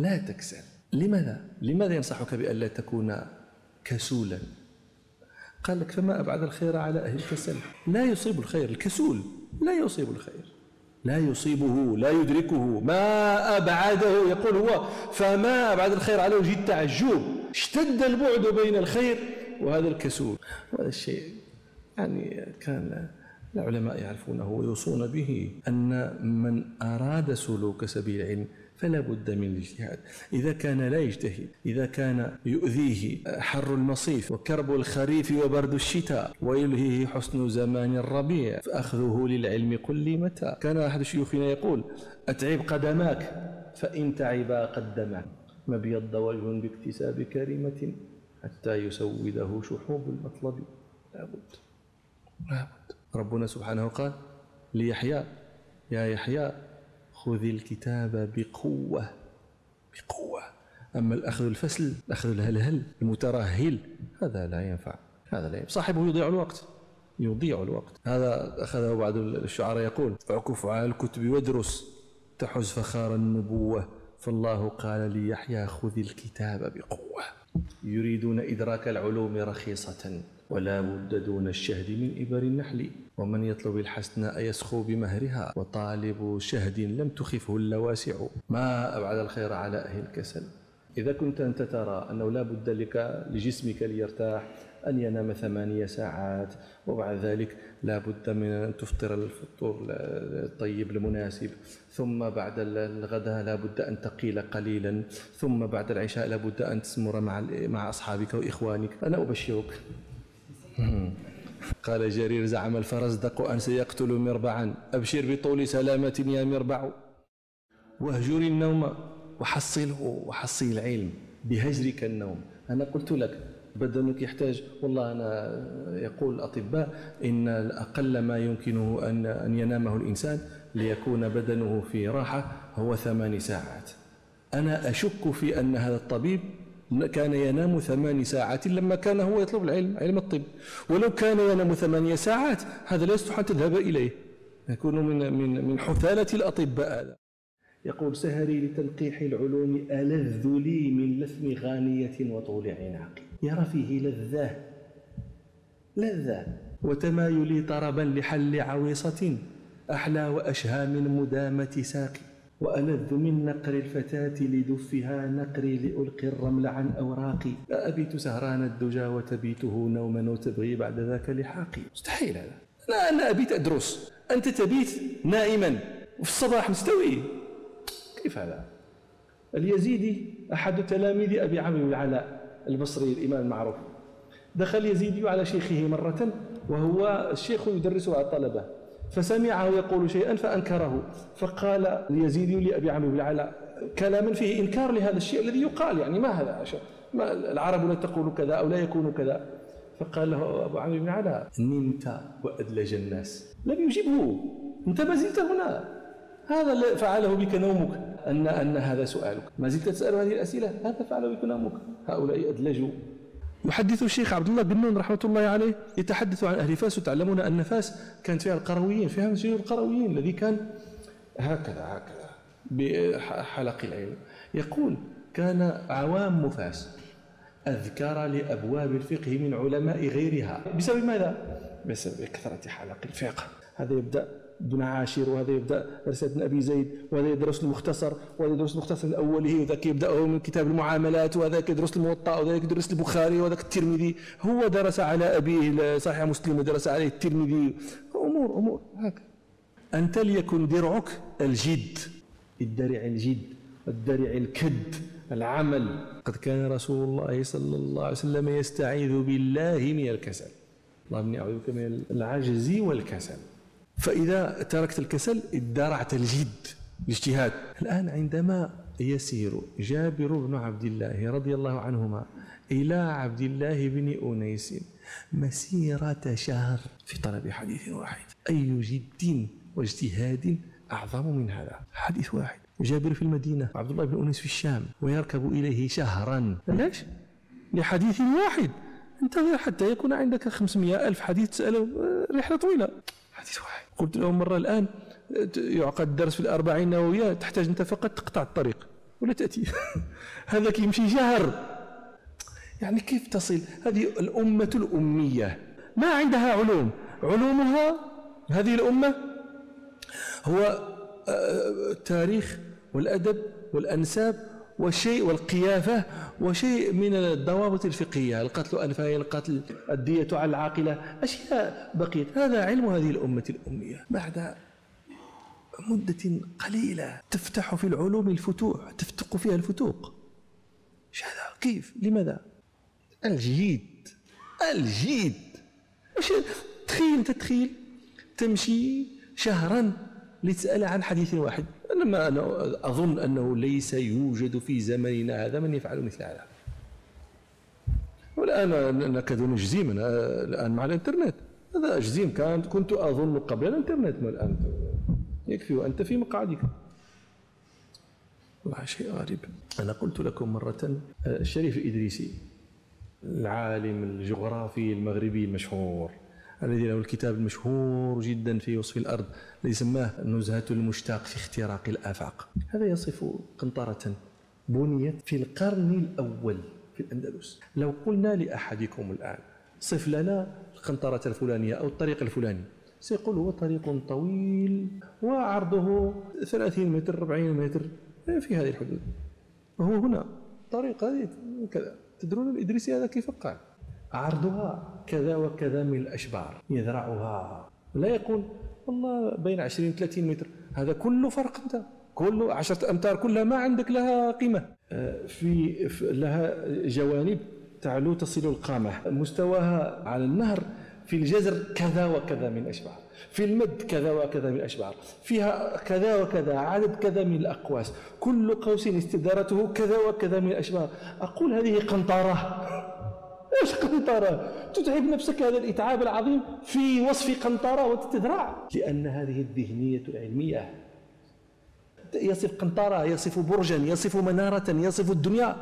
لا تكسل لماذا؟ لماذا ينصحك بأن لا تكون كسولا؟ قال لك فما أبعد الخير على أهل الكسل. لا يصيب الخير الكسول. لا يصيب الخير. لا يصيبه لا يدركه. ما أبعده يقول هو فما أبعد الخير على وجه التعجب. اشتد البعد بين الخير وهذا الكسول. وهذا الشيء يعني كان العلماء يعرفونه ويوصون به أن من أراد سلوك سبيل العلم فلا بد من الاجتهاد. إذا كان لا يجتهد إذا كان يؤذيه حر المصيف وكرب الخريف وبرد الشتاء ويلهيه حسن زمان الربيع فأخذه للعلم قل متى. كان أحد شيوخنا يقول أتعب قدماك فإن تعبا قدماك. ما بيض وجه باكتساب كريمة حتى يسوده شحوب المطلب. لابد لابد ربنا سبحانه قال ليحيى يا يحيى خذ الكتاب بقوة بقوة. أما الأخذ الفسل الأخذ الهلهل المترهل هذا لا ينفع هذا لا ينفع. صاحبه يضيع الوقت يضيع الوقت. هذا أخذه بعض الشعراء يقول عكف على الكتب وادرس تحز فخار النبوة فالله قال لي يحيى خذ الكتاب بقوة. يريدون إدراك العلوم رخيصة. ولا بد دون الشهد من إبر النحل. ومن يطلب الحسناء يسخو بمهرها وطالب شهد لم تخفه اللواسع. ما أبعد الخير على أهل الكسل. إذا كنت أنت ترى أنه لا بد لك لجسمك ليرتاح أن ينام ثمانية ساعات. وبعد ذلك لا بد من أن تفطر الفطور الطيب المناسب. ثم بعد الغداء لا بد أن تقيل قليلا. ثم بعد العشاء لا بد أن تسمر مع أصحابك وإخوانك. أنا أبشرك. قال جرير زعم الفرزدق أن سيقتل مربعا. أبشر بطول سلامة يا مربع. واهجر النوم وحصله وحصي العلم بهجرك النوم. أنا قلت لك بدنك يحتاج. والله أنا يقول الأطباء إن أقل ما يمكنه أن أن ينامه الإنسان ليكون بدنه في راحة هو ثمان ساعات. أنا أشك في أن هذا الطبيب كان ينام ثمان ساعات لما كان هو يطلب العلم علم الطب. ولو كان ينام ثمانية ساعات هذا لا يصلح أن تذهب إليه. يكون من من من حثالة الأطباء هذا. يقول سهري لتنقيح العلوم ألذ لي من لثم غانية وطول عناق. يرى فيه لذة. لذة. وتمايلي طربا لحل عويصة. أحلى وأشهى من مدامة ساقي. وألذ من نقر الفتاة لدفها نقري لألقي الرمل عن أوراقي. أبيت سهران الدجى وتبيته نوما وتبغي بعد ذاك لحاقي. مستحيل هذا. لا أنا أبيت أدرس. أنت تبيت نائما. وفي الصباح مستوي. كيف هذا؟ اليزيدي أحد تلاميذ أبي عمرو العلاء البصري الإمام المعروف. دخل اليزيدي على شيخه مرة وهو الشيخ يدرس على الطلبة فسمعه يقول شيئا فأنكره. فقال اليزيدي لأبي عمرو بن العلاء كلاما فيه إنكار لهذا الشيء الذي يقال يعني ما هذا؟ ما العرب لا تقول كذا أو لا يكون كذا. فقال له أبو عمرو بن العلاء نمت وأدلج الناس. لم يجبه. أنت ما زلت هنا. هذا فعله بك نومك. أن أن هذا سؤالك. ما زلت تسأل هذه الأسئلة؟ هذا فعله بك نومك. هؤلاء أدلجوا. يحدث الشيخ عبد الله بن نون رحمة الله عليه يتحدث عن أهل فاس وتعلمون أن فاس كانت فيها القرويين فيها مسجد القرويين الذي كان هكذا هكذا بحلق العلم يقول كان عوام فاس أذكر لأبواب الفقه من علماء غيرها. بسبب ماذا؟ بسبب كثرة حلق الفقه. هذا يبدأ بن عاشر وهذا يبدأ رساله بن أبي زيد وهذا يدرس المختصر وهذا يدرس المختصر من اوله وذاك يبدأ من كتاب المعاملات وهذاك يدرس الموطأ وذاك يدرس البخاري وذاك الترمذي. هو درس على أبيه صحيح مسلم ودرس عليه الترمذي. أمور أمور. هكذا. أنت ليكن درعك الجد. الدرع الجد الدرع الكد العمل. قد كان رسول الله صلى الله عليه وسلم يستعيذ بالله من الكسل. اللهم إني أعوذ بك من العجز والكسل. فإذا تركت الكسل ادرعت الجد الاجتهاد الآن عندما يسير جابر بن عبد الله رضي الله عنهما إلى عبد الله بن أنيس مسيرة شهر في طلب حديث واحد. أي جد واجتهاد أعظم من هذا؟ حديث واحد. جابر في المدينة عبد الله بن أنيس في الشام ويركب إليه شهرا. ليش؟ لحديث واحد. انتظر حتى يكون عندك 500 ألف حديث تسأله رحلة طويلة. واحد. قلت لهم مرة الآن يعقد درس في الأربعين النووية تحتاج أنت فقط تقطع الطريق ولا تأتي. هذاك يمشي شهر يعني كيف تصل؟ هذه الأمة الأمية. ما عندها علوم. علومها هذه الأمة هو آه، التاريخ والأدب والأنساب وشيء والقيافة وشيء من الضوابط الفقهية القتل أنفاي القتل الدية على العاقلة أشياء بقيت. هذا علم هذه الأمة الأمية. بعد مدة قليلة تفتح في العلوم الفتوح تفتق فيها الفتوق. إيش هذا كيف؟ لماذا؟ الجيد الجيد مش تخيل تتخيل تمشي شهرا لتسأل عن حديث واحد. أنا أنا أظن أنه ليس يوجد في زمننا هذا من يفعل مثل هذا. والآن نكاد نجزم الآن مع الإنترنت. هذا أجزم كانت كنت أظن قبل الإنترنت ما الآن. يكفي وأنت في مقعدك. والله شيء غريب. أنا قلت لكم مرة الشريف الإدريسي العالم الجغرافي المغربي المشهور. الذي له الكتاب المشهور جدا في وصف الأرض الذي سماه نزهة المشتاق في اختراق الآفاق. هذا يصف قنطرة بنيت في القرن الأول في الأندلس. لو قلنا لأحدكم الآن صف لنا القنطرة الفلانية أو الطريق الفلاني. سيقول هو طريق طويل وعرضه 30 متر 40 متر في هذه الحدود. وهو هنا طريق هذه كذا. تدرون الإدريسي هذا كيف قال؟ عرضها كذا وكذا من الأشبار يذرعها. لا يقول والله بين 20 30 متر. هذا كله فرق أنت. كله 10 أمتار كلها ما عندك لها قيمة. آه، في لها جوانب تعلو تصل القامة. مستواها على النهر في الجزر كذا وكذا من الأشبار. في المد كذا وكذا من الأشبار. فيها كذا وكذا عدد كذا من الأقواس. كل قوس استدارته كذا وكذا من الأشبار. أقول هذه قنطرة. إيش قنطرة؟ تتعب نفسك هذا الإتعاب العظيم في وصف قنطرة وتتذرع. لأن هذه الذهنية العلمية يصف قنطرة يصف برجا يصف منارة يصف الدنيا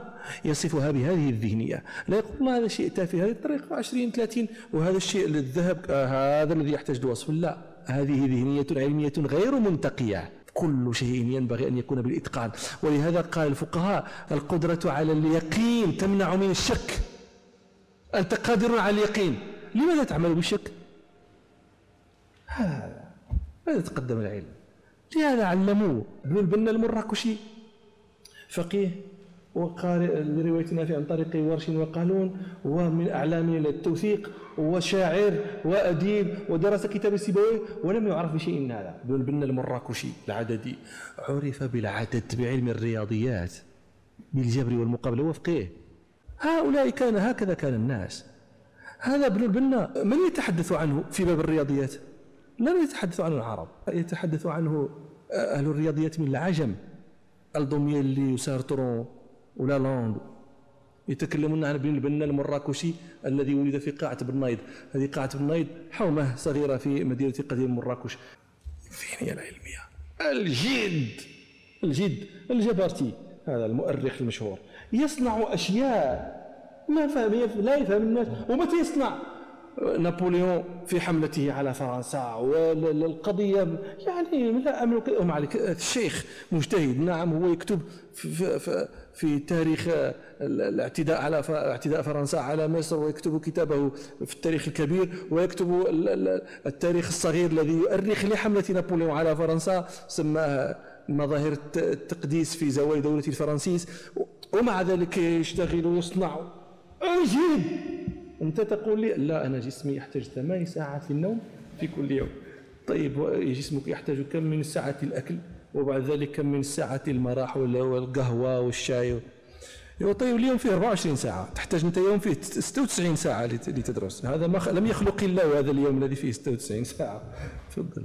يصفها بهذه الذهنية. لا يقول الله هذا شيء تافه هذه الطريقة 20 30 وهذا الشيء الذهب آه هذا الذي يحتاج لوصف. لا هذه ذهنية علمية غير منتقية كل شيء ينبغي أن يكون بالإتقان. ولهذا قال الفقهاء القدرة على اليقين تمنع من الشك. أنت قادر على اليقين. لماذا تعمل بالشك هذا هذا تقدم العلم؟ لهذا علموه ابن البنا المراكشي. فقيه وقارئ لرواية نافع عن طريق ورش وقالون ومن أعلامنا التوثيق وشاعر وأديب ودرس كتاب السيبوية ولم يعرف بشيء من هذا. ابن البنا المراكشي العددي عرف بالعدد بعلم الرياضيات بالجبر والمقابلة. وفقيه هؤلاء كان هكذا كان الناس. هذا ابن البنا من يتحدث عنه في باب الرياضيات؟ لم يتحدث عنه العرب؟ يتحدث عنه أهل الرياضيات من العجم. الدومييلي وسارترون ولا لاند. يتكلمون عن ابن البنا المراكشي الذي ولد في قاعة بن هذه قاعة بن حومة صغيرة في مدينة قديم مراكش الذهنية العلمية؟ الجد. الجد الجبرتي هذا المؤرخ المشهور. يصنع أشياء. ما فهم لا يفهم الناس. ومتى يصنع؟ نابليون في حملته على فرنسا والقضية يعني لا أملك أم الشيخ مجتهد. نعم هو يكتب في, في, في تاريخ الاعتداء على اعتداء فرنسا على مصر ويكتب كتابه في التاريخ الكبير ويكتب التاريخ الصغير الذي يؤرخ لحملة نابليون على فرنسا سماه مظاهر التقديس في زوايا دولة الفرنسيس ومع ذلك يشتغل ويصنع أجيب أنت تقول لي لا أنا جسمي يحتاج ثمان ساعات في النوم في كل يوم. طيب جسمك يحتاج كم من ساعات الأكل؟ وبعد ذلك كم من ساعات المراح والقهوة والشاي؟ طيب اليوم فيه 24 ساعة. تحتاج أنت يوم فيه 96 ساعة لتدرس. هذا ما لم يخلق الله هذا اليوم الذي فيه 96 ساعة. تفضل.